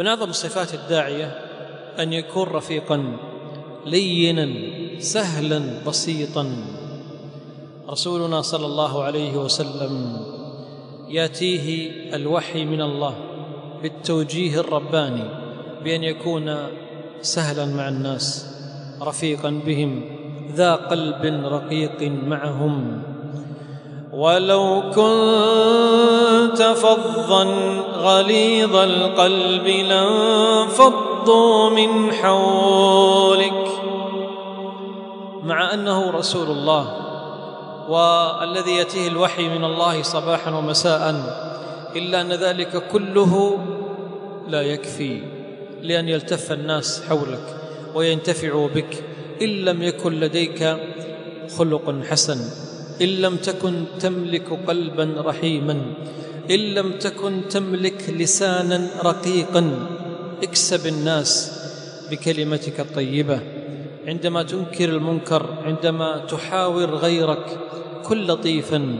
من اعظم صفات الداعية أن يكون رفيقا لينا سهلا بسيطا. رسولنا صلى الله عليه وسلم يأتيه الوحي من الله بالتوجيه الرباني بأن يكون سهلا مع الناس رفيقا بهم ذا قلب رقيق معهم. ولو كنت فظا غليظ القلب لانفضوا من حولك. مع أنه رسول الله والذي يأتيه الوحي من الله صباحا ومساء إلا أن ذلك كله لا يكفي لأن يلتف الناس حولك وينتفعوا بك. إن لم يكن لديك خلق حسن إن لم تكن تملك قلبا رحيما. إن لم تكن تملك لسانا رقيقا اكسب الناس بكلمتك الطيبة. عندما تنكر المنكر عندما تحاور غيرك كن لطيفا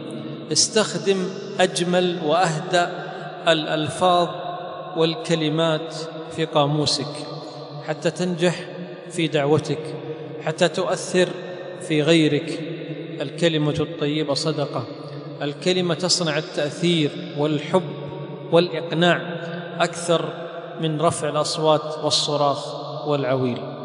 استخدم أجمل واهدى الألفاظ والكلمات في قاموسك حتى تنجح في دعوتك حتى تؤثر في غيرك. الكلمة الطيبة صدقة. الكلمة تصنع التأثير والحب والإقناع أكثر من رفع الأصوات والصراخ والعويل.